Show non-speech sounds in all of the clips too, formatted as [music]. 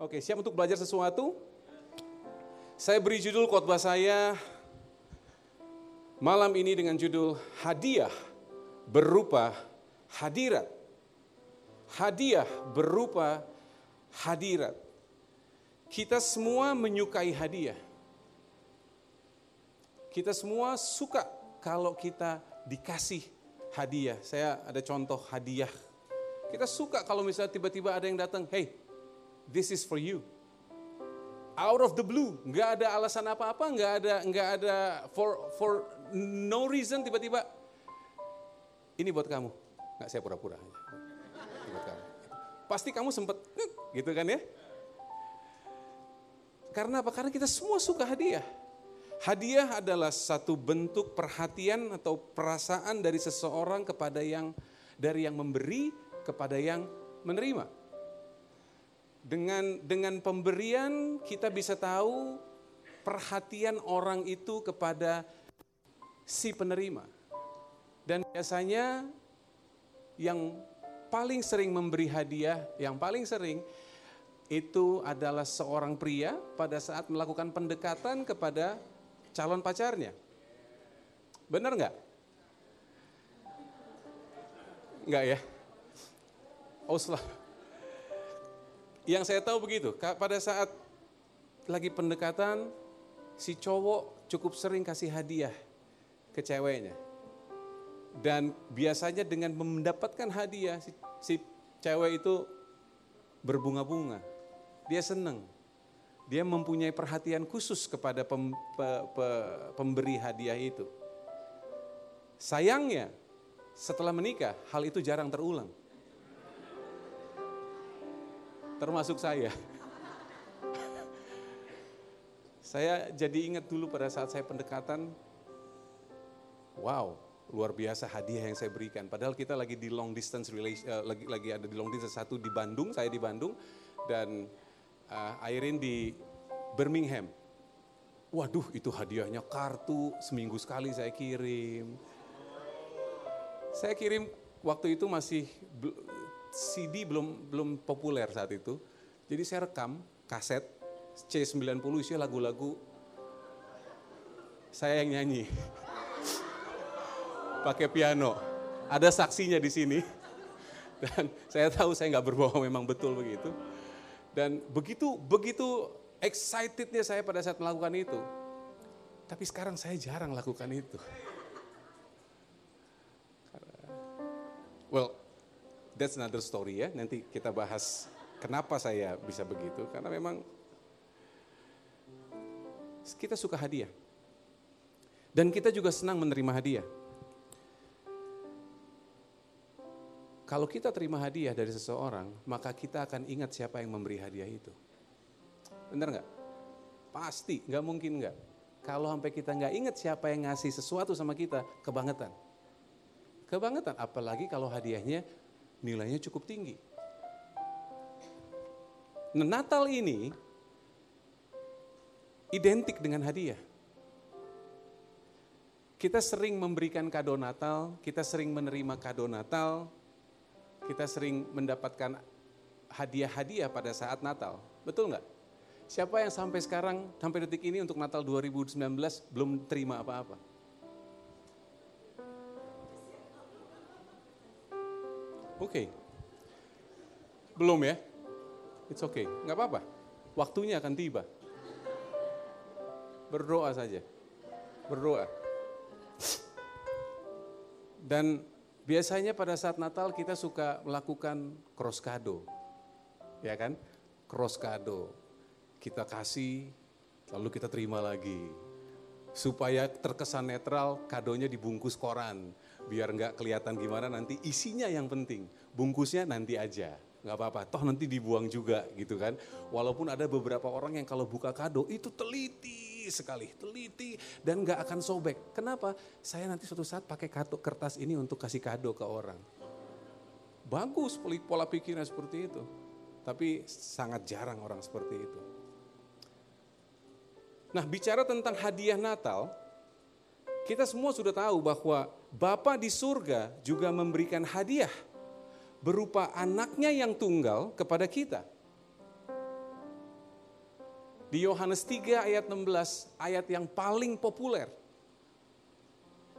Oke, siap untuk belajar sesuatu? Saya beri judul khotbah saya malam ini dengan judul hadiah berupa hadirat. Hadiah berupa hadirat. Kita semua menyukai hadiah. Kita semua suka kalau kita dikasih hadiah. Saya ada contoh hadiah. Kita suka kalau misalnya tiba-tiba ada yang datang, hey, this is for you. Out of the blue, nggak ada alasan apa-apa, nggak ada, nggak ada for for no reason tiba-tiba ini buat kamu. Nggak saya pura-pura. Pasti kamu sempet gitu kan ya? Karena apa? Karena kita semua suka hadiah. Hadiah adalah satu bentuk perhatian atau perasaan dari seseorang kepada yang dari yang memberi kepada yang menerima. Dengan dengan pemberian kita bisa tahu perhatian orang itu kepada si penerima. Dan biasanya yang paling sering memberi hadiah, yang paling sering itu adalah seorang pria pada saat melakukan pendekatan kepada calon pacarnya. Benar nggak? Nggak ya? Oh, Yang saya tahu begitu, pada saat lagi pendekatan, si cowok cukup sering kasih hadiah ke ceweknya. Dan biasanya dengan mendapatkan hadiah, si, si cewek itu berbunga-bunga. Dia senang dia mempunyai perhatian khusus kepada pem, pe, pe, pemberi hadiah itu. Sayangnya, setelah menikah, hal itu jarang terulang. Termasuk saya. saya jadi ingat dulu pada saat saya pendekatan, wow, luar biasa hadiah yang saya berikan. Padahal kita lagi di long distance relation, uh, lagi lagi ada di long distance satu di Bandung, saya di Bandung, dan uh, Airin di Birmingham. Waduh itu hadiahnya kartu seminggu sekali saya kirim. Saya kirim waktu itu masih CD belum belum populer saat itu. Jadi saya rekam kaset C90 isinya lagu-lagu saya yang nyanyi. [laughs] Pakai piano. Ada saksinya di sini. [laughs] Dan saya tahu saya nggak berbohong memang betul begitu. Dan begitu begitu excitednya saya pada saat melakukan itu. Tapi sekarang saya jarang lakukan itu. [laughs] Well, that's another story ya. Nanti kita bahas kenapa saya bisa begitu. Karena memang kita suka hadiah. Dan kita juga senang menerima hadiah. Kalau kita terima hadiah dari seseorang, maka kita akan ingat siapa yang memberi hadiah itu. Benar nggak? Pasti, nggak mungkin nggak. Kalau sampai kita nggak ingat siapa yang ngasih sesuatu sama kita, kebangetan. Kebangetan, apalagi kalau hadiahnya nilainya cukup tinggi. Nah, Natal ini identik dengan hadiah. Kita sering memberikan kado Natal, kita sering menerima kado Natal, kita sering mendapatkan hadiah-hadiah pada saat Natal. Betul nggak? Siapa yang sampai sekarang, sampai detik ini untuk Natal 2019 belum terima apa-apa? Oke. Okay. Belum ya? It's okay, nggak apa-apa. Waktunya akan tiba. Berdoa saja. Berdoa. Dan Biasanya pada saat Natal kita suka melakukan cross kado. Ya kan? Cross kado. Kita kasih, lalu kita terima lagi. Supaya terkesan netral, kadonya dibungkus koran. Biar nggak kelihatan gimana nanti isinya yang penting. Bungkusnya nanti aja nggak apa-apa, toh nanti dibuang juga gitu kan. Walaupun ada beberapa orang yang kalau buka kado itu teliti sekali, teliti dan gak akan sobek. Kenapa? Saya nanti suatu saat pakai kartu kertas ini untuk kasih kado ke orang. Bagus pola pikirnya seperti itu. Tapi sangat jarang orang seperti itu. Nah bicara tentang hadiah Natal, kita semua sudah tahu bahwa Bapa di surga juga memberikan hadiah berupa anaknya yang tunggal kepada kita. Di Yohanes 3 ayat 16, ayat yang paling populer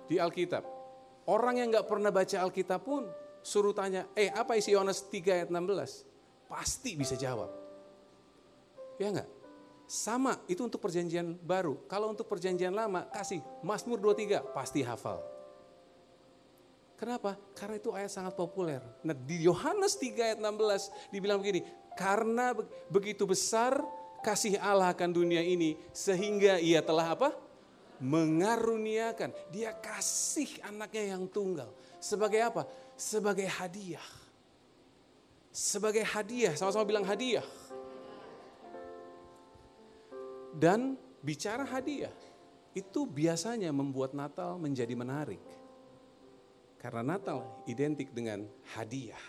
di Alkitab. Orang yang nggak pernah baca Alkitab pun suruh tanya, eh apa isi Yohanes 3 ayat 16? Pasti bisa jawab. Ya enggak? Sama, itu untuk perjanjian baru. Kalau untuk perjanjian lama, kasih Mazmur 23, pasti hafal. Kenapa? Karena itu ayat sangat populer. Nah di Yohanes 3 ayat 16 dibilang begini, karena begitu besar kasih Allah akan dunia ini sehingga ia telah apa? Mengaruniakan. Dia kasih anaknya yang tunggal. Sebagai apa? Sebagai hadiah. Sebagai hadiah, sama-sama bilang hadiah. Dan bicara hadiah, itu biasanya membuat Natal menjadi menarik. Karena Natal identik dengan hadiah.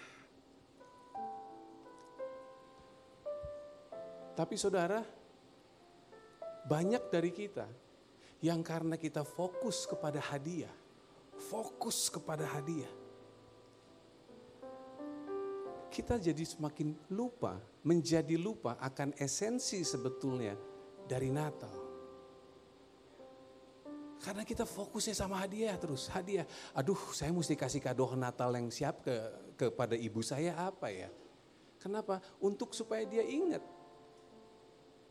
Tapi saudara, banyak dari kita yang karena kita fokus kepada hadiah, fokus kepada hadiah, kita jadi semakin lupa, menjadi lupa akan esensi sebetulnya dari Natal. Karena kita fokusnya sama hadiah terus, hadiah. Aduh, saya mesti kasih kado Natal yang siap ke kepada ibu saya apa ya? Kenapa? Untuk supaya dia ingat.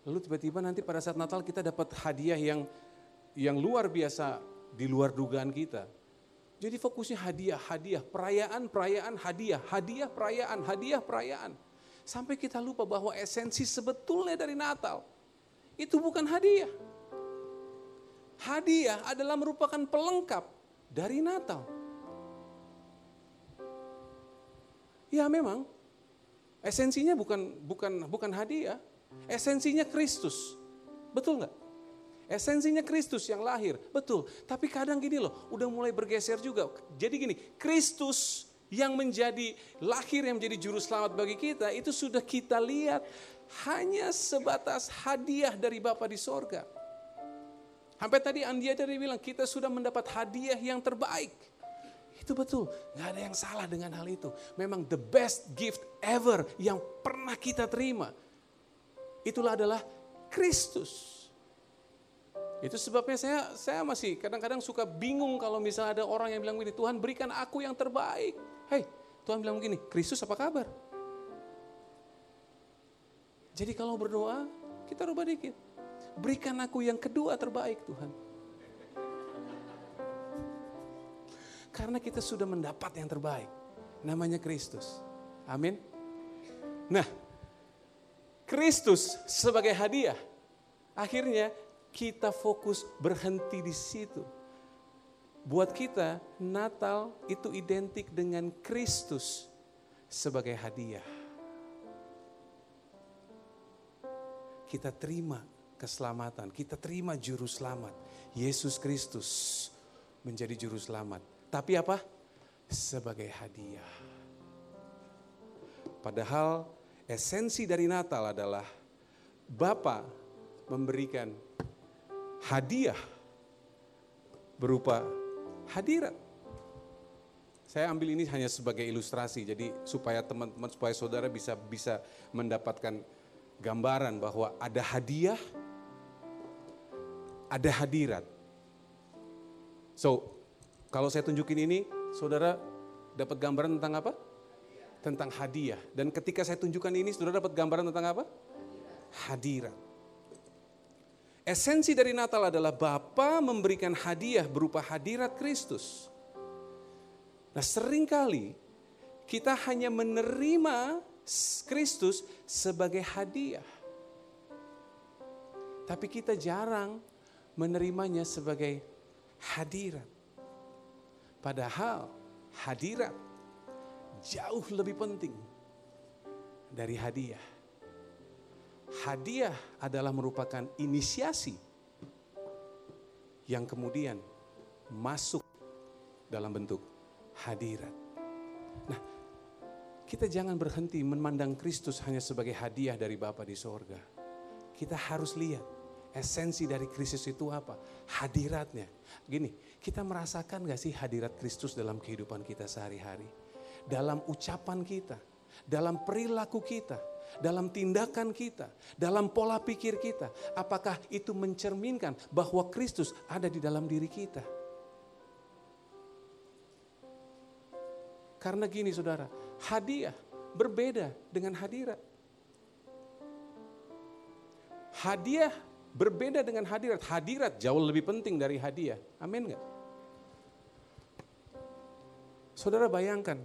Lalu tiba-tiba nanti pada saat Natal kita dapat hadiah yang yang luar biasa di luar dugaan kita. Jadi fokusnya hadiah, hadiah, perayaan, perayaan, hadiah, hadiah, perayaan, hadiah, perayaan. Sampai kita lupa bahwa esensi sebetulnya dari Natal itu bukan hadiah. Hadiah adalah merupakan pelengkap dari Natal. Ya memang esensinya bukan bukan bukan hadiah, esensinya Kristus. Betul nggak? Esensinya Kristus yang lahir, betul. Tapi kadang gini loh, udah mulai bergeser juga. Jadi gini, Kristus yang menjadi lahir yang menjadi juru selamat bagi kita itu sudah kita lihat hanya sebatas hadiah dari Bapa di sorga. Sampai tadi Andia tadi bilang kita sudah mendapat hadiah yang terbaik. Itu betul, nggak ada yang salah dengan hal itu. Memang the best gift ever yang pernah kita terima. Itulah adalah Kristus. Itu sebabnya saya saya masih kadang-kadang suka bingung kalau misalnya ada orang yang bilang begini, Tuhan berikan aku yang terbaik. Hei, Tuhan bilang begini, Kristus apa kabar? Jadi kalau berdoa, kita rubah dikit. Berikan aku yang kedua terbaik Tuhan. Karena kita sudah mendapat yang terbaik. Namanya Kristus. Amin. Nah, Kristus sebagai hadiah. Akhirnya kita fokus berhenti di situ. Buat kita, Natal itu identik dengan Kristus sebagai hadiah. kita terima keselamatan, kita terima juru selamat. Yesus Kristus menjadi juru selamat. Tapi apa? Sebagai hadiah. Padahal esensi dari Natal adalah Bapa memberikan hadiah berupa hadirat. Saya ambil ini hanya sebagai ilustrasi, jadi supaya teman-teman, supaya saudara bisa bisa mendapatkan gambaran bahwa ada hadiah, ada hadirat. So, kalau saya tunjukin ini, saudara dapat gambaran tentang apa? Tentang hadiah. Dan ketika saya tunjukkan ini, saudara dapat gambaran tentang apa? Hadirat. Esensi dari Natal adalah Bapa memberikan hadiah berupa hadirat Kristus. Nah sering kali kita hanya menerima Kristus sebagai hadiah. Tapi kita jarang menerimanya sebagai hadirat. Padahal hadirat jauh lebih penting dari hadiah. Hadiah adalah merupakan inisiasi yang kemudian masuk dalam bentuk hadirat. Nah, kita jangan berhenti memandang Kristus hanya sebagai hadiah dari Bapa di sorga. Kita harus lihat esensi dari Kristus itu apa? Hadiratnya. Gini, kita merasakan gak sih hadirat Kristus dalam kehidupan kita sehari-hari? Dalam ucapan kita, dalam perilaku kita, dalam tindakan kita, dalam pola pikir kita, apakah itu mencerminkan bahwa Kristus ada di dalam diri kita? Karena gini saudara, hadiah berbeda dengan hadirat. Hadiah berbeda dengan hadirat. Hadirat jauh lebih penting dari hadiah. Amin nggak? Saudara bayangkan,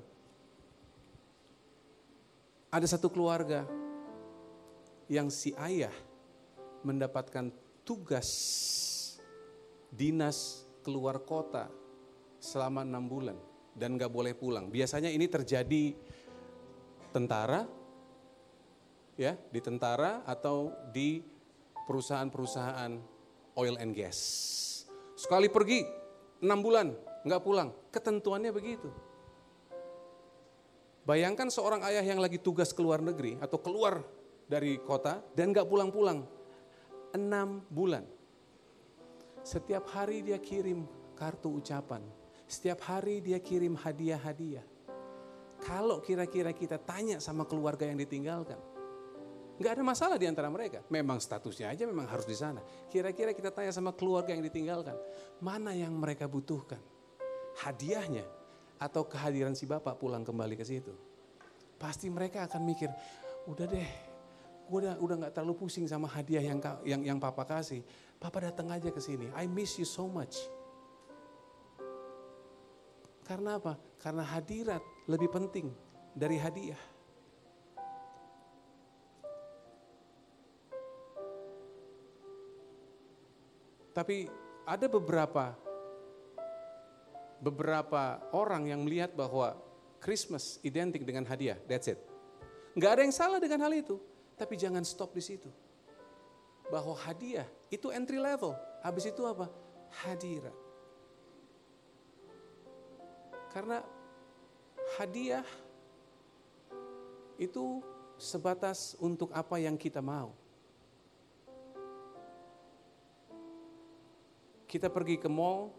ada satu keluarga yang si ayah mendapatkan tugas dinas keluar kota selama enam bulan dan gak boleh pulang. Biasanya ini terjadi tentara, ya di tentara atau di perusahaan-perusahaan oil and gas. Sekali pergi enam bulan nggak pulang, ketentuannya begitu. Bayangkan seorang ayah yang lagi tugas ke luar negeri atau keluar dari kota dan gak pulang-pulang. Enam bulan. Setiap hari dia kirim kartu ucapan. Setiap hari dia kirim hadiah-hadiah. Kalau kira-kira kita tanya sama keluarga yang ditinggalkan, nggak ada masalah di antara mereka. Memang statusnya aja memang harus di sana. Kira-kira kita tanya sama keluarga yang ditinggalkan, mana yang mereka butuhkan? Hadiahnya atau kehadiran si bapak pulang kembali ke situ. Pasti mereka akan mikir, udah deh, gue udah udah nggak terlalu pusing sama hadiah yang yang yang papa kasih. Papa datang aja ke sini. I miss you so much. Karena apa? Karena hadirat lebih penting dari hadiah. Tapi ada beberapa beberapa orang yang melihat bahwa Christmas identik dengan hadiah, that's it. Nggak ada yang salah dengan hal itu, tapi jangan stop di situ. Bahwa hadiah itu entry level, habis itu apa? Hadirat. Karena hadiah itu sebatas untuk apa yang kita mau. Kita pergi ke mall,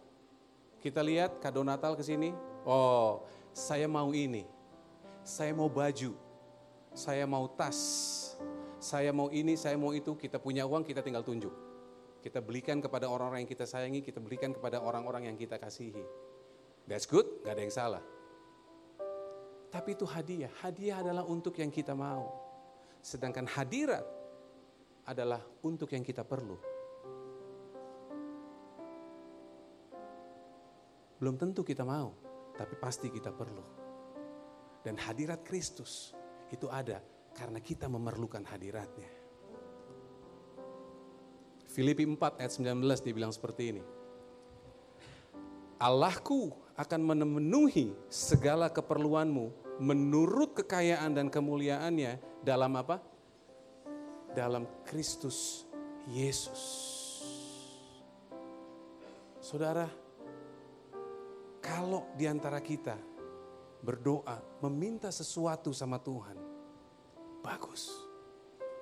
kita lihat kado Natal ke sini. Oh, saya mau ini. Saya mau baju. Saya mau tas. Saya mau ini, saya mau itu. Kita punya uang, kita tinggal tunjuk. Kita belikan kepada orang-orang yang kita sayangi, kita belikan kepada orang-orang yang kita kasihi. That's good, gak ada yang salah. Tapi itu hadiah. Hadiah adalah untuk yang kita mau. Sedangkan hadirat adalah untuk yang kita perlu. Belum tentu kita mau, tapi pasti kita perlu. Dan hadirat Kristus itu ada karena kita memerlukan hadiratnya. Filipi 4 ayat 19 dibilang seperti ini. Allahku akan memenuhi segala keperluanmu menurut kekayaan dan kemuliaannya dalam apa? Dalam Kristus Yesus. Saudara, kalau di antara kita berdoa, meminta sesuatu sama Tuhan, bagus.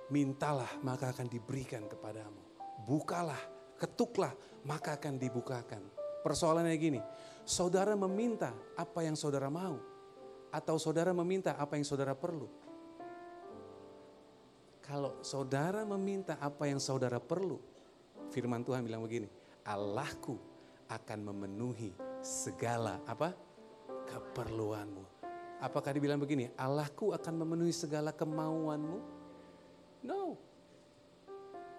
Mintalah maka akan diberikan kepadamu. Bukalah, ketuklah maka akan dibukakan. Persoalannya gini, saudara meminta apa yang saudara mau atau saudara meminta apa yang saudara perlu. Kalau saudara meminta apa yang saudara perlu, firman Tuhan bilang begini, Allahku akan memenuhi segala apa? keperluanmu. Apakah dibilang begini, Allahku akan memenuhi segala kemauanmu? No.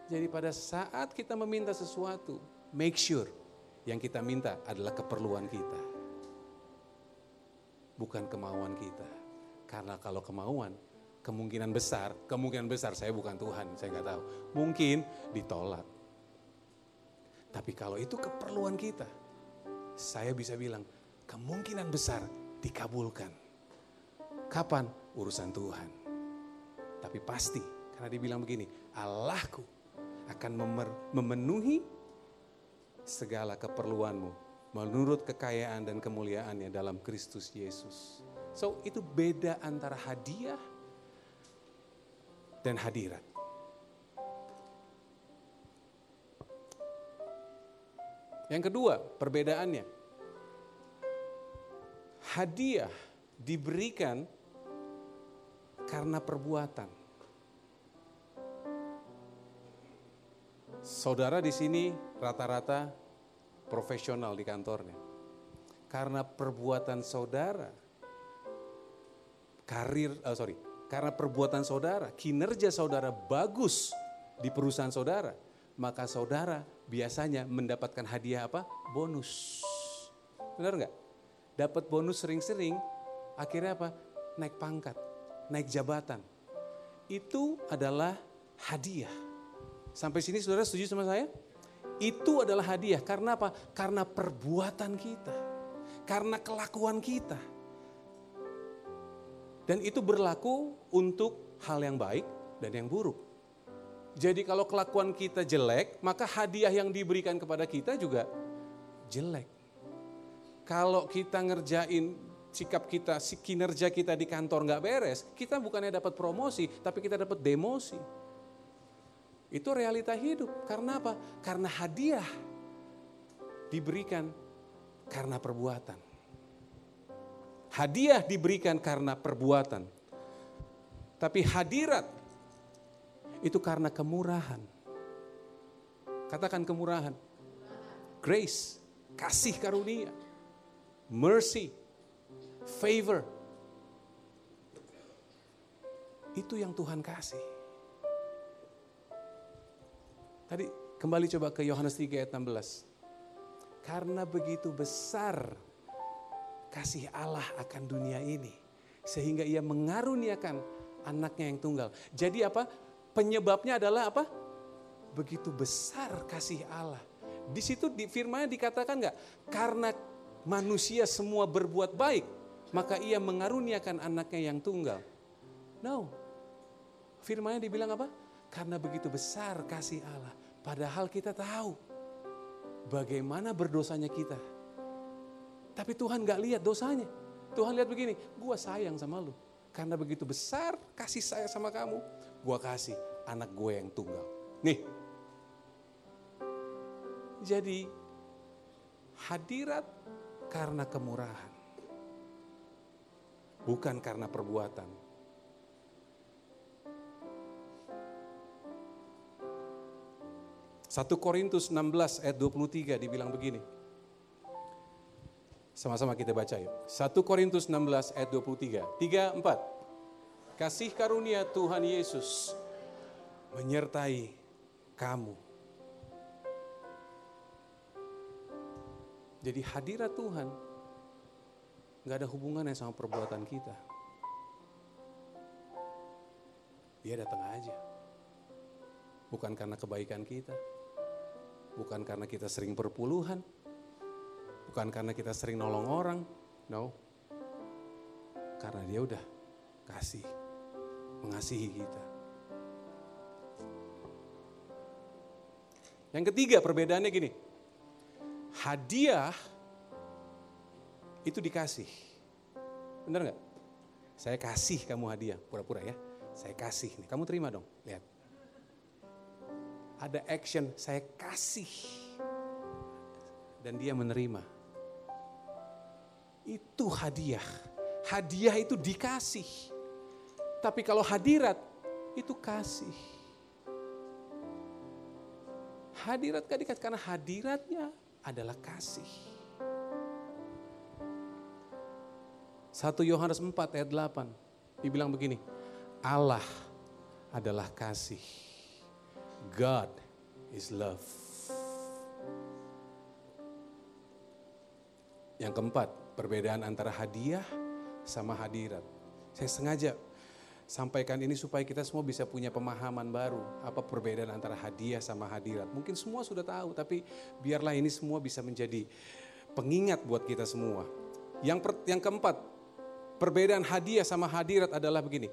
Jadi pada saat kita meminta sesuatu, make sure yang kita minta adalah keperluan kita. Bukan kemauan kita. Karena kalau kemauan, kemungkinan besar, kemungkinan besar saya bukan Tuhan, saya nggak tahu. Mungkin ditolak. Tapi kalau itu keperluan kita, saya bisa bilang kemungkinan besar dikabulkan. Kapan? Urusan Tuhan. Tapi pasti karena dibilang begini, Allahku akan memenuhi segala keperluanmu menurut kekayaan dan kemuliaannya dalam Kristus Yesus. So itu beda antara hadiah dan hadirat. Yang kedua, perbedaannya. Hadiah diberikan karena perbuatan. Saudara di sini rata-rata profesional di kantornya. Karena perbuatan saudara, karir, oh sorry, karena perbuatan saudara, kinerja saudara bagus di perusahaan saudara, maka saudara biasanya mendapatkan hadiah apa? Bonus. Benar nggak? Dapat bonus sering-sering, akhirnya apa? Naik pangkat, naik jabatan. Itu adalah hadiah. Sampai sini saudara setuju sama saya? Itu adalah hadiah. Karena apa? Karena perbuatan kita. Karena kelakuan kita. Dan itu berlaku untuk hal yang baik dan yang buruk. Jadi kalau kelakuan kita jelek, maka hadiah yang diberikan kepada kita juga jelek. Kalau kita ngerjain sikap kita, kinerja kita di kantor nggak beres, kita bukannya dapat promosi, tapi kita dapat demosi. Itu realita hidup. Karena apa? Karena hadiah diberikan karena perbuatan. Hadiah diberikan karena perbuatan. Tapi hadirat itu karena kemurahan. Katakan kemurahan. Grace, kasih karunia. Mercy, favor. Itu yang Tuhan kasih. Tadi kembali coba ke Yohanes 3 ayat 16. Karena begitu besar kasih Allah akan dunia ini. Sehingga ia mengaruniakan anaknya yang tunggal. Jadi apa? Penyebabnya adalah apa? Begitu besar kasih Allah. Di situ di firmannya dikatakan nggak? Karena manusia semua berbuat baik, maka ia mengaruniakan anaknya yang tunggal. No. Firmannya dibilang apa? Karena begitu besar kasih Allah. Padahal kita tahu bagaimana berdosanya kita. Tapi Tuhan gak lihat dosanya. Tuhan lihat begini, gue sayang sama lu. Karena begitu besar kasih saya sama kamu, gue kasih anak gue yang tunggal. Nih, jadi hadirat karena kemurahan. Bukan karena perbuatan. 1 Korintus 16 ayat 23 dibilang begini. Sama-sama kita baca yuk. 1 Korintus 16 ayat 23. 3, 4. Kasih karunia Tuhan Yesus menyertai kamu. Jadi hadirat Tuhan nggak ada hubungannya sama perbuatan kita. Dia datang aja. Bukan karena kebaikan kita bukan karena kita sering perpuluhan, bukan karena kita sering nolong orang, no. Karena dia udah kasih, mengasihi kita. Yang ketiga perbedaannya gini, hadiah itu dikasih. Bener nggak? Saya kasih kamu hadiah, pura-pura ya. Saya kasih nih, kamu terima dong, lihat ada action saya kasih dan dia menerima. Itu hadiah. Hadiah itu dikasih. Tapi kalau hadirat itu kasih. Hadirat gak dikasih karena hadiratnya adalah kasih. 1 Yohanes 4 ayat 8 dibilang begini. Allah adalah kasih. God is love. Yang keempat, perbedaan antara hadiah sama hadirat. Saya sengaja sampaikan ini supaya kita semua bisa punya pemahaman baru. Apa perbedaan antara hadiah sama hadirat. Mungkin semua sudah tahu, tapi biarlah ini semua bisa menjadi pengingat buat kita semua. Yang, per, yang keempat, perbedaan hadiah sama hadirat adalah begini.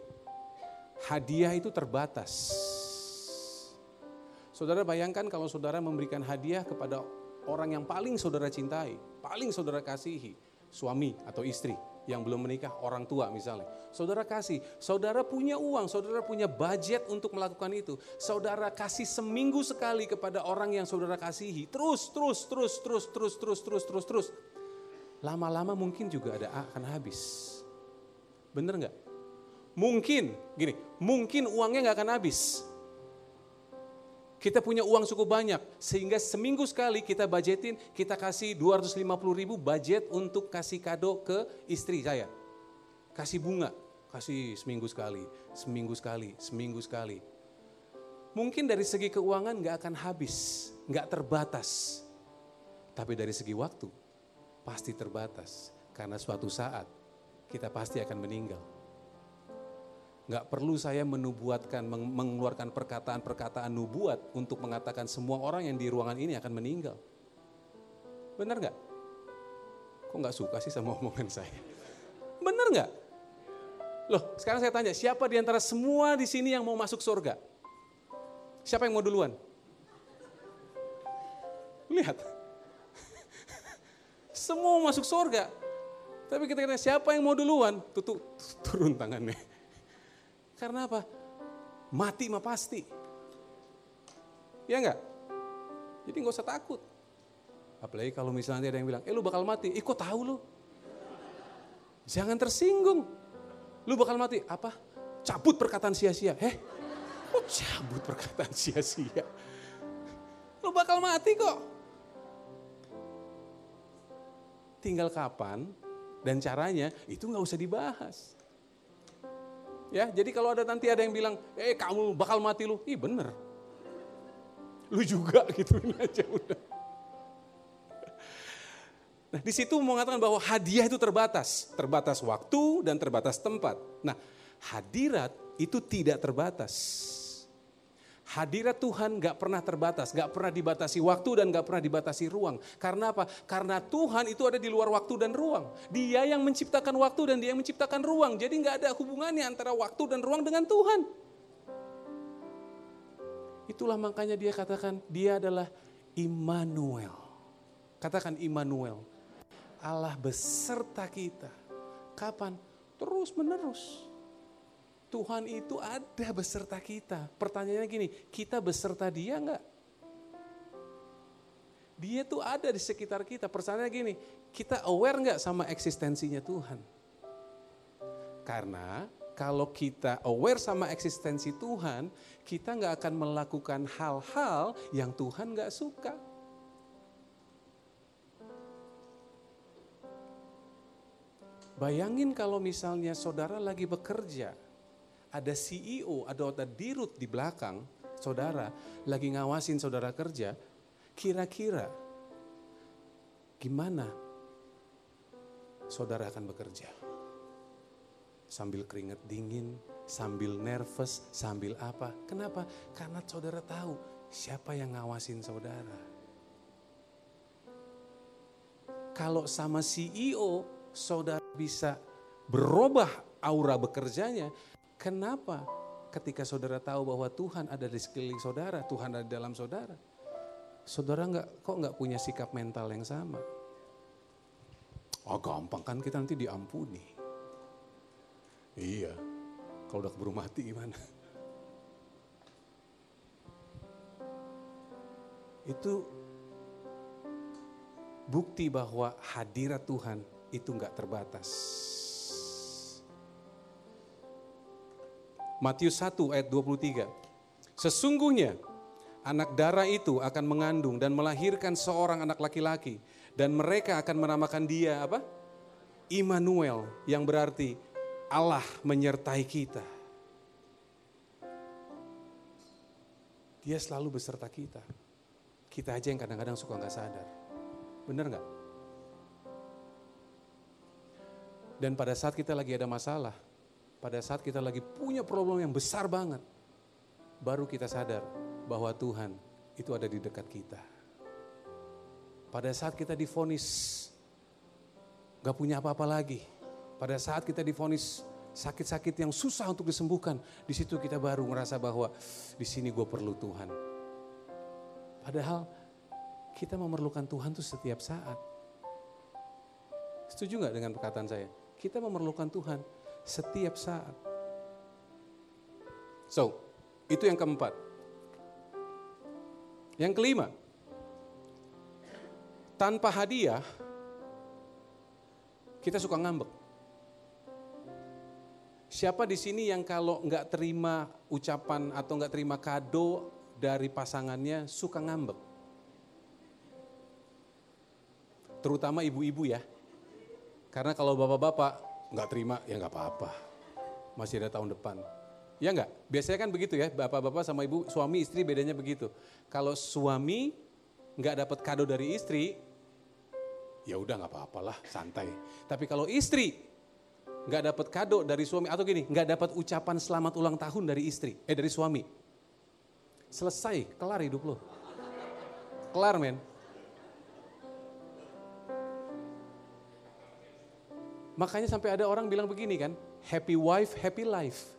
Hadiah itu terbatas Saudara bayangkan kalau saudara memberikan hadiah kepada orang yang paling saudara cintai, paling saudara kasihi, suami atau istri yang belum menikah, orang tua misalnya. Saudara kasih, saudara punya uang, saudara punya budget untuk melakukan itu. Saudara kasih seminggu sekali kepada orang yang saudara kasihi. Terus, terus, terus, terus, terus, terus, terus, terus, terus. Lama-lama mungkin juga ada akan habis. Bener nggak? Mungkin, gini, mungkin uangnya nggak akan habis Kita punya uang cukup banyak, sehingga seminggu sekali kita budgetin, kita kasih 250 ribu budget untuk kasih kado ke istri saya. Kasih bunga, kasih seminggu sekali, seminggu sekali, seminggu sekali. Mungkin dari segi keuangan nggak akan habis, nggak terbatas. Tapi dari segi waktu, pasti terbatas. Karena suatu saat kita pasti akan meninggal. Nggak perlu saya menubuatkan, mengeluarkan perkataan-perkataan nubuat untuk mengatakan semua orang yang di ruangan ini akan meninggal. Benar nggak? Kok nggak suka sih sama [laughs] omongan saya? Benar nggak? Loh, sekarang saya tanya, siapa di antara semua di sini yang mau masuk surga? Siapa yang mau duluan? Lihat. [laughs] Semua masuk surga. Tapi kita kira siapa yang mau duluan? Tutup, turun tangannya. Karena apa? Mati mah pasti. Ya enggak? Jadi nggak usah takut. Apalagi kalau misalnya ada yang bilang, eh lu bakal mati. Eh kok tahu lu? Jangan tersinggung. Lu bakal mati. Apa? Cabut perkataan sia-sia. Eh, kok cabut perkataan [laughs] sia-sia? Lu bakal mati kok. Tinggal kapan dan caranya itu nggak usah dibahas. Ya, jadi kalau ada nanti ada yang bilang, eh kamu bakal mati lu, ih bener. Lu juga [laughs] gitu ini aja udah. Nah di situ mengatakan bahwa hadiah itu terbatas, terbatas waktu dan terbatas tempat. Nah hadirat itu tidak terbatas. Hadirat Tuhan gak pernah terbatas, gak pernah dibatasi waktu dan gak pernah dibatasi ruang. Karena apa? Karena Tuhan itu ada di luar waktu dan ruang. Dia yang menciptakan waktu dan dia yang menciptakan ruang. Jadi gak ada hubungannya antara waktu dan ruang dengan Tuhan. Itulah makanya dia katakan dia adalah Immanuel. Katakan Immanuel. Allah beserta kita. Kapan? Terus menerus. Tuhan itu ada beserta kita. Pertanyaannya gini, kita beserta dia enggak? Dia tuh ada di sekitar kita. Pertanyaannya gini, kita aware enggak sama eksistensinya Tuhan? Karena kalau kita aware sama eksistensi Tuhan, kita nggak akan melakukan hal-hal yang Tuhan nggak suka. Bayangin kalau misalnya saudara lagi bekerja, ada CEO, ada ada dirut di belakang, saudara lagi ngawasin saudara kerja, kira-kira gimana saudara akan bekerja? Sambil keringat dingin, sambil nervous, sambil apa? Kenapa? Karena saudara tahu siapa yang ngawasin saudara. Kalau sama CEO, saudara bisa berubah aura bekerjanya, Kenapa? Ketika saudara tahu bahwa Tuhan ada di sekeliling saudara, Tuhan ada di dalam saudara. Saudara nggak kok nggak punya sikap mental yang sama? Oh gampang kan kita nanti diampuni. Iya, kalau udah keburu mati gimana? Itu bukti bahwa hadirat Tuhan itu nggak terbatas. Matius 1 ayat 23. Sesungguhnya anak darah itu akan mengandung dan melahirkan seorang anak laki-laki dan mereka akan menamakan dia apa? Immanuel yang berarti Allah menyertai kita. Dia selalu beserta kita. Kita aja yang kadang-kadang suka nggak sadar. Bener nggak? Dan pada saat kita lagi ada masalah, pada saat kita lagi punya problem yang besar banget, baru kita sadar bahwa Tuhan itu ada di dekat kita. Pada saat kita difonis gak punya apa-apa lagi, pada saat kita difonis sakit-sakit yang susah untuk disembuhkan, di situ kita baru merasa bahwa di sini gue perlu Tuhan. Padahal kita memerlukan Tuhan tuh setiap saat. Setuju nggak dengan perkataan saya? Kita memerlukan Tuhan setiap saat. So, itu yang keempat. Yang kelima, tanpa hadiah, kita suka ngambek. Siapa di sini yang kalau nggak terima ucapan atau nggak terima kado dari pasangannya suka ngambek. Terutama ibu-ibu ya. Karena kalau bapak-bapak nggak terima, ya nggak apa-apa. Masih ada tahun depan. Ya nggak? Biasanya kan begitu ya, bapak-bapak sama ibu, suami istri bedanya begitu. Kalau suami nggak dapat kado dari istri, ya udah nggak apa-apalah, santai. Tapi kalau istri nggak dapat kado dari suami atau gini, nggak dapat ucapan selamat ulang tahun dari istri, eh dari suami, selesai, kelar hidup lo. Kelar men. Makanya sampai ada orang bilang begini kan, happy wife, happy life.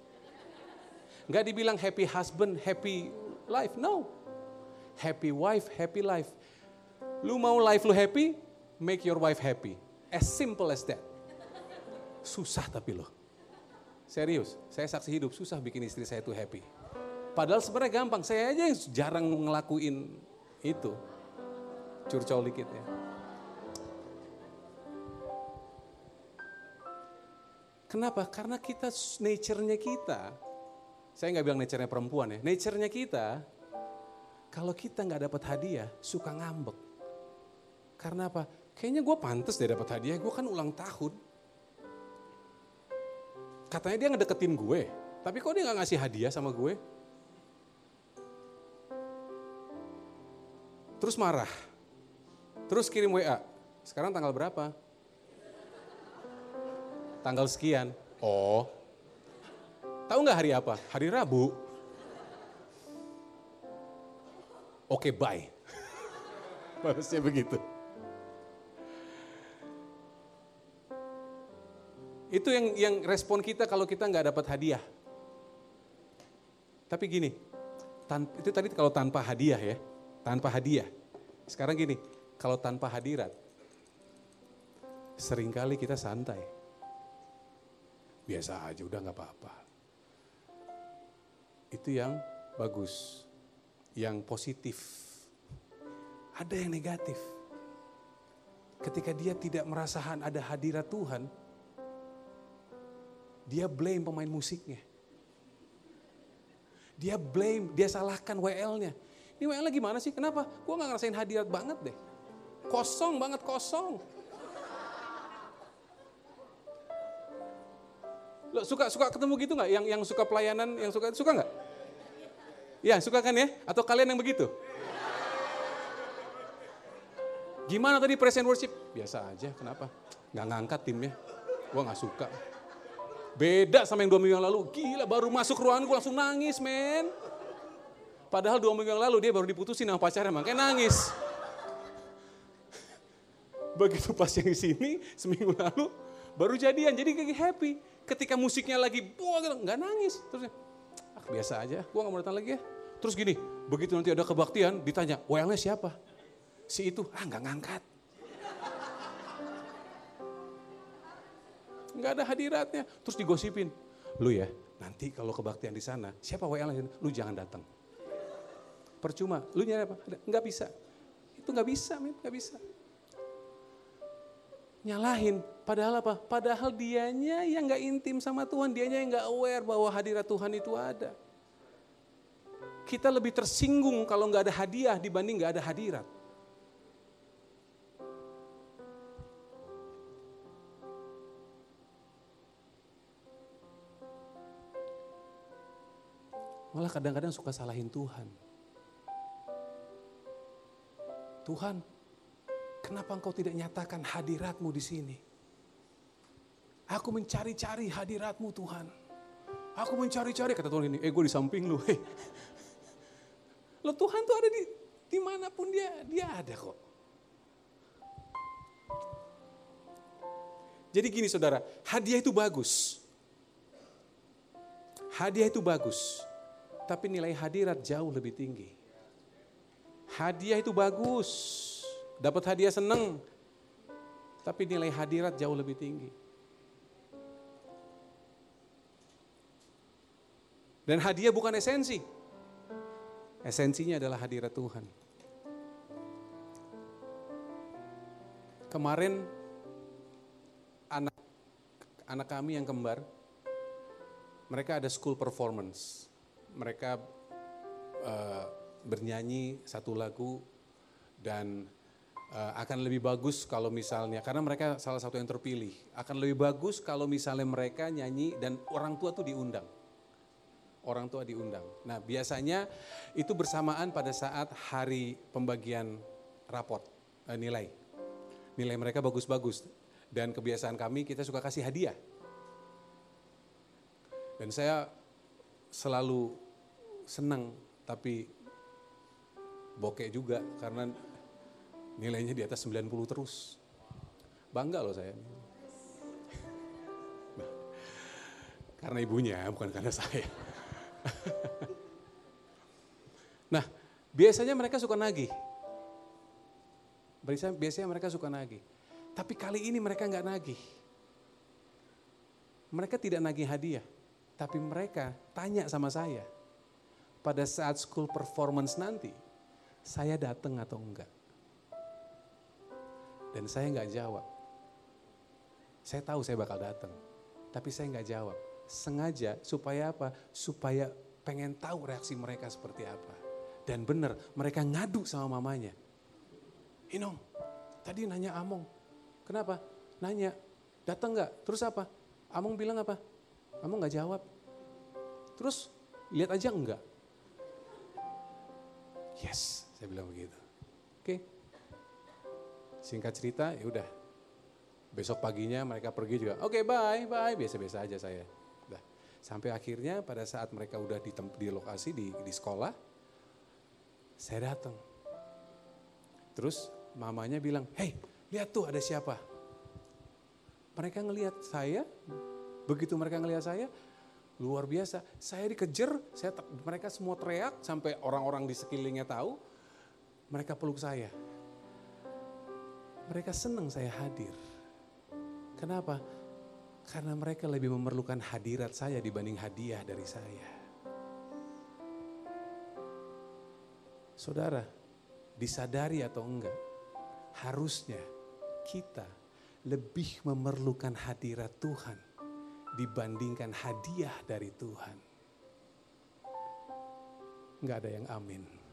Nggak dibilang happy husband, happy life, no. Happy wife, happy life. Lu mau life lu happy, make your wife happy. As simple as that. Susah tapi loh. Serius, saya saksi hidup, susah bikin istri saya itu happy. Padahal sebenarnya gampang, saya aja yang jarang ngelakuin itu. Curcol dikit ya. Kenapa? Karena kita, nature-nya kita, saya nggak bilang nature-nya perempuan ya, nature-nya kita, kalau kita nggak dapat hadiah, suka ngambek. Karena apa? Kayaknya gue pantas deh dapat hadiah, gue kan ulang tahun. Katanya dia ngedeketin gue, tapi kok dia nggak ngasih hadiah sama gue? Terus marah, terus kirim WA. Sekarang tanggal berapa? Tanggal sekian. Oh, tahu nggak hari apa? Hari Rabu. Oke, okay, bye. [laughs] Balasnya begitu. Itu yang yang respon kita kalau kita nggak dapat hadiah. Tapi gini, tan, itu tadi kalau tanpa hadiah ya, tanpa hadiah. Sekarang gini, kalau tanpa hadirat, sering kali kita santai biasa aja udah nggak apa-apa. Itu yang bagus, yang positif. Ada yang negatif. Ketika dia tidak merasakan ada hadirat Tuhan, dia blame pemain musiknya. Dia blame, dia salahkan WL-nya. Ini WL gimana sih? Kenapa? Gue gak ngerasain hadirat banget deh. Kosong banget, kosong. Lo suka suka ketemu gitu nggak? Yang yang suka pelayanan, yang suka suka nggak? Ya suka kan ya? Atau kalian yang begitu? Gimana tadi present worship? Biasa aja, kenapa? Nggak ngangkat timnya. Gua nggak suka. Beda sama yang dua minggu yang lalu. Gila baru masuk ruangan gue langsung nangis men. Padahal dua minggu yang lalu dia baru diputusin sama pacarnya makanya nangis. Begitu pas yang di sini seminggu lalu baru jadian jadi kayak happy ketika musiknya lagi buah gitu, nggak nangis. Terus ah, biasa aja, gua nggak mau datang lagi ya. Terus gini, begitu nanti ada kebaktian ditanya, WL-nya siapa? Si itu, ah nggak ngangkat. Nggak ada hadiratnya. Terus digosipin, lu ya nanti kalau kebaktian di sana, siapa WL-nya? Lu jangan datang. Percuma, lu nyari apa? Nggak bisa. Itu nggak bisa, men, nggak bisa nyalahin. Padahal apa? Padahal dianya yang gak intim sama Tuhan, dianya yang gak aware bahwa hadirat Tuhan itu ada. Kita lebih tersinggung kalau gak ada hadiah dibanding gak ada hadirat. Malah kadang-kadang suka salahin Tuhan. Tuhan, Kenapa engkau tidak nyatakan hadiratmu di sini? Aku mencari-cari hadiratmu Tuhan. Aku mencari-cari, kata Tuhan ini, eh gue di samping lu. Hey. Lo Tuhan tuh ada di di mana pun dia, dia ada kok. Jadi gini saudara, hadiah itu bagus. Hadiah itu bagus. Tapi nilai hadirat jauh lebih tinggi. Hadiah itu bagus Dapat hadiah seneng, tapi nilai hadirat jauh lebih tinggi. Dan hadiah bukan esensi. Esensinya adalah hadirat Tuhan. Kemarin anak anak kami yang kembar, mereka ada school performance. Mereka uh, bernyanyi satu lagu dan akan lebih bagus kalau misalnya karena mereka salah satu yang terpilih akan lebih bagus kalau misalnya mereka nyanyi dan orang tua tuh diundang orang tua diundang. Nah biasanya itu bersamaan pada saat hari pembagian raport eh, nilai. Nilai mereka bagus-bagus dan kebiasaan kami kita suka kasih hadiah. Dan saya selalu senang tapi bokeh juga karena nilainya di atas 90 terus. Bangga loh saya. Karena ibunya bukan karena saya. nah, biasanya mereka suka nagih. Biasanya mereka suka nagih. Tapi kali ini mereka nggak nagih. Mereka tidak nagih hadiah. Tapi mereka tanya sama saya. Pada saat school performance nanti, saya datang atau enggak. Dan saya nggak jawab. Saya tahu saya bakal datang. Tapi saya nggak jawab sengaja supaya apa? Supaya pengen tahu reaksi mereka seperti apa. Dan benar, mereka ngadu sama mamanya. Inong, tadi nanya Among, kenapa? Nanya, datang nggak? Terus apa? Among bilang apa? Among nggak jawab. Terus lihat aja enggak? Yes, saya bilang begitu. Oke. Singkat cerita, ya udah. Besok paginya mereka pergi juga. Oke, okay, bye, bye. Biasa-biasa aja saya. Sampai akhirnya pada saat mereka udah di, di lokasi di, di sekolah, saya datang. Terus mamanya bilang, hei lihat tuh ada siapa. Mereka ngelihat saya, begitu mereka ngelihat saya, luar biasa. Saya dikejar, saya, mereka semua teriak sampai orang-orang di sekelilingnya tahu, mereka peluk saya. Mereka senang saya hadir. Kenapa? Karena mereka lebih memerlukan hadirat saya dibanding hadiah dari saya. Saudara, disadari atau enggak, harusnya kita lebih memerlukan hadirat Tuhan dibandingkan hadiah dari Tuhan. Enggak ada yang amin.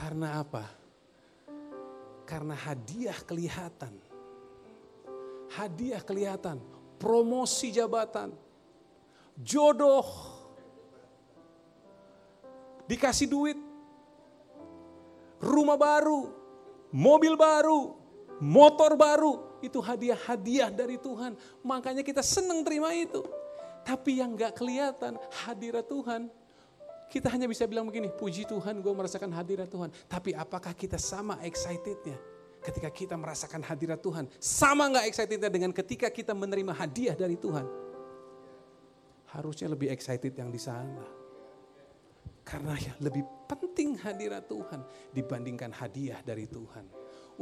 Karena apa? Karena hadiah kelihatan. Hadiah kelihatan, promosi jabatan, jodoh, dikasih duit, rumah baru, mobil baru, motor baru, itu hadiah-hadiah dari Tuhan. Makanya kita senang terima itu. Tapi yang gak kelihatan hadirat Tuhan, kita hanya bisa bilang begini, puji Tuhan gue merasakan hadirat Tuhan. Tapi apakah kita sama excitednya ketika kita merasakan hadirat Tuhan? Sama nggak excitednya dengan ketika kita menerima hadiah dari Tuhan? Harusnya lebih excited yang di sana. Karena ya lebih penting hadirat Tuhan dibandingkan hadiah dari Tuhan.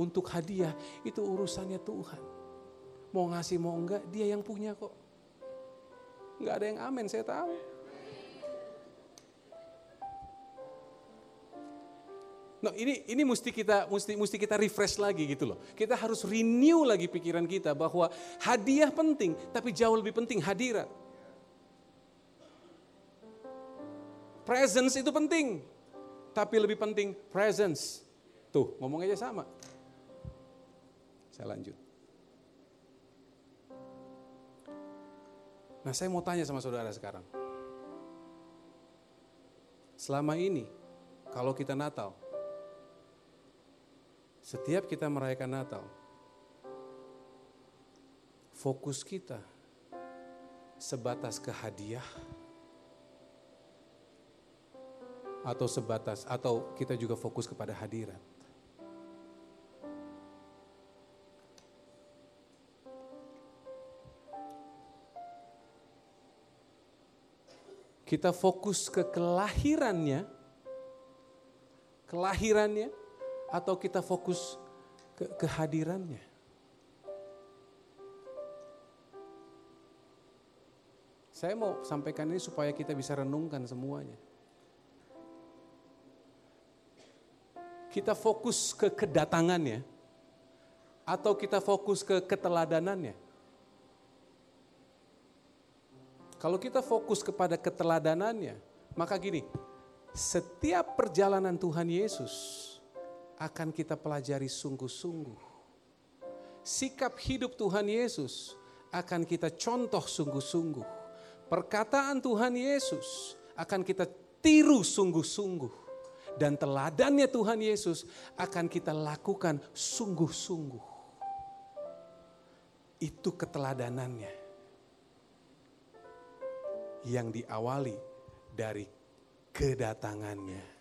Untuk hadiah itu urusannya Tuhan. Mau ngasih mau enggak dia yang punya kok. Enggak ada yang amin saya tahu. No, ini ini mesti kita mesti mesti kita refresh lagi gitu loh. Kita harus renew lagi pikiran kita bahwa hadiah penting, tapi jauh lebih penting hadirat. Presence itu penting, tapi lebih penting presence. Tuh, ngomong aja sama. Saya lanjut. Nah, saya mau tanya sama saudara sekarang. Selama ini, kalau kita Natal, setiap kita merayakan Natal, fokus kita sebatas ke hadiah atau sebatas atau kita juga fokus kepada hadirat. Kita fokus ke kelahirannya, kelahirannya, atau kita fokus ke kehadirannya? Saya mau sampaikan ini supaya kita bisa renungkan semuanya. Kita fokus ke kedatangannya atau kita fokus ke keteladanannya? Kalau kita fokus kepada keteladanannya, maka gini, setiap perjalanan Tuhan Yesus akan kita pelajari sungguh-sungguh. Sikap hidup Tuhan Yesus akan kita contoh sungguh-sungguh. Perkataan Tuhan Yesus akan kita tiru sungguh-sungguh. Dan teladannya Tuhan Yesus akan kita lakukan sungguh-sungguh. Itu keteladanannya. Yang diawali dari kedatangannya.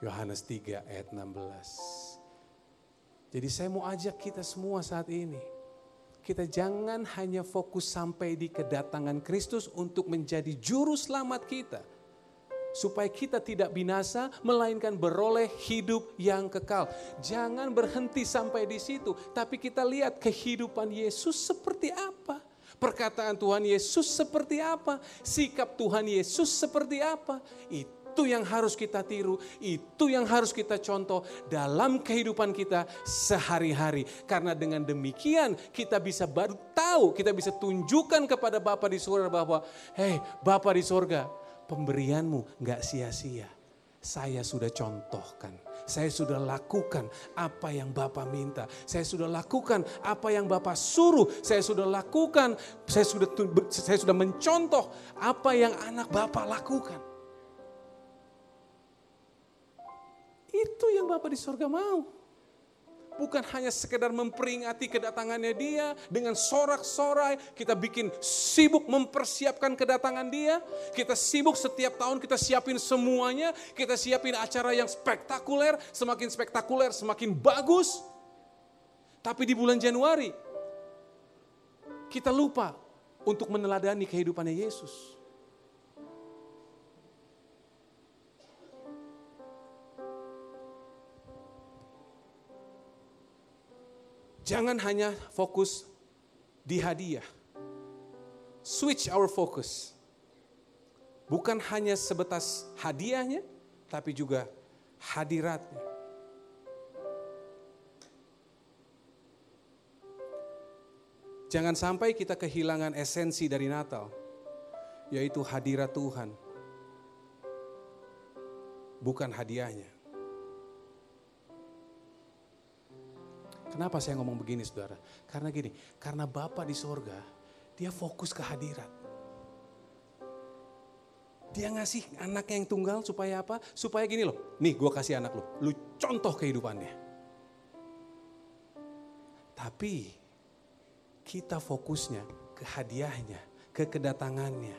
Yohanes 3 ayat 16. Jadi saya mau ajak kita semua saat ini. Kita jangan hanya fokus sampai di kedatangan Kristus untuk menjadi juru selamat kita. Supaya kita tidak binasa, melainkan beroleh hidup yang kekal. Jangan berhenti sampai di situ, tapi kita lihat kehidupan Yesus seperti apa perkataan Tuhan Yesus seperti apa, sikap Tuhan Yesus seperti apa. Itu yang harus kita tiru, itu yang harus kita contoh dalam kehidupan kita sehari-hari. Karena dengan demikian kita bisa baru tahu, kita bisa tunjukkan kepada Bapa di surga bahwa, hei Bapa di surga, pemberianmu gak sia-sia. Saya sudah contohkan saya sudah lakukan apa yang Bapak minta. Saya sudah lakukan apa yang Bapak suruh. Saya sudah lakukan, saya sudah saya sudah mencontoh apa yang anak Bapak lakukan. Itu yang Bapak di surga mau bukan hanya sekedar memperingati kedatangannya dia dengan sorak-sorai, kita bikin sibuk mempersiapkan kedatangan dia, kita sibuk setiap tahun kita siapin semuanya, kita siapin acara yang spektakuler, semakin spektakuler semakin bagus. Tapi di bulan Januari kita lupa untuk meneladani kehidupannya Yesus. Jangan hanya fokus di hadiah. Switch our focus. Bukan hanya sebatas hadiahnya, tapi juga hadiratnya. Jangan sampai kita kehilangan esensi dari Natal, yaitu hadirat Tuhan, bukan hadiahnya. Kenapa saya ngomong begini saudara? Karena gini, karena Bapak di sorga, dia fokus ke hadirat. Dia ngasih anaknya yang tunggal supaya apa? Supaya gini loh, nih gue kasih anak lo, lu contoh kehidupannya. Tapi kita fokusnya ke hadiahnya, ke kedatangannya.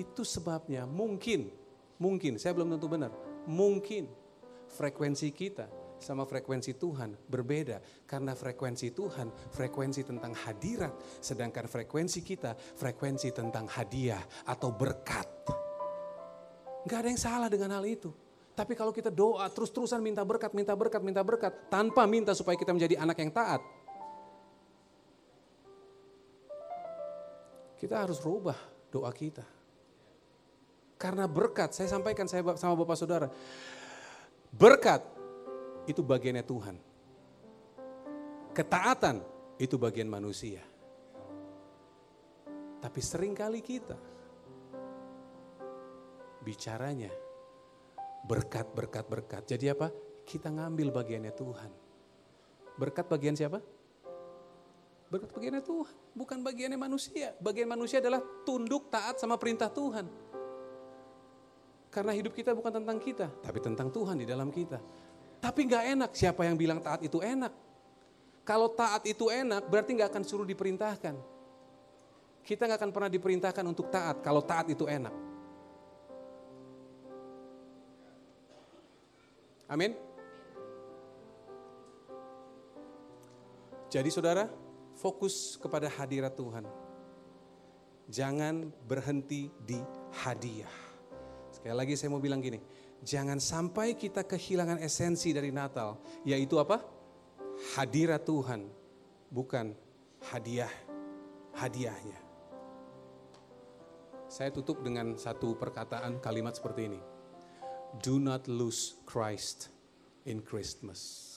Itu sebabnya mungkin, mungkin, saya belum tentu benar, mungkin frekuensi kita sama frekuensi Tuhan berbeda. Karena frekuensi Tuhan frekuensi tentang hadirat. Sedangkan frekuensi kita frekuensi tentang hadiah atau berkat. Gak ada yang salah dengan hal itu. Tapi kalau kita doa terus-terusan minta berkat, minta berkat, minta berkat. Tanpa minta supaya kita menjadi anak yang taat. Kita harus rubah doa kita. Karena berkat, saya sampaikan saya sama Bapak Saudara. Berkat itu bagiannya Tuhan. Ketaatan itu bagian manusia. Tapi sering kali kita bicaranya berkat, berkat, berkat. Jadi apa? Kita ngambil bagiannya Tuhan. Berkat bagian siapa? Berkat bagiannya Tuhan, bukan bagiannya manusia. Bagian manusia adalah tunduk, taat sama perintah Tuhan. Karena hidup kita bukan tentang kita, tapi tentang Tuhan di dalam kita. Tapi nggak enak, siapa yang bilang taat itu enak? Kalau taat itu enak, berarti nggak akan suruh diperintahkan. Kita nggak akan pernah diperintahkan untuk taat kalau taat itu enak. Amin. Jadi saudara, fokus kepada hadirat Tuhan. Jangan berhenti di hadiah. Sekali lagi saya mau bilang gini, Jangan sampai kita kehilangan esensi dari Natal, yaitu apa? Hadirat Tuhan, bukan hadiah, hadiahnya. Saya tutup dengan satu perkataan kalimat seperti ini. Do not lose Christ in Christmas.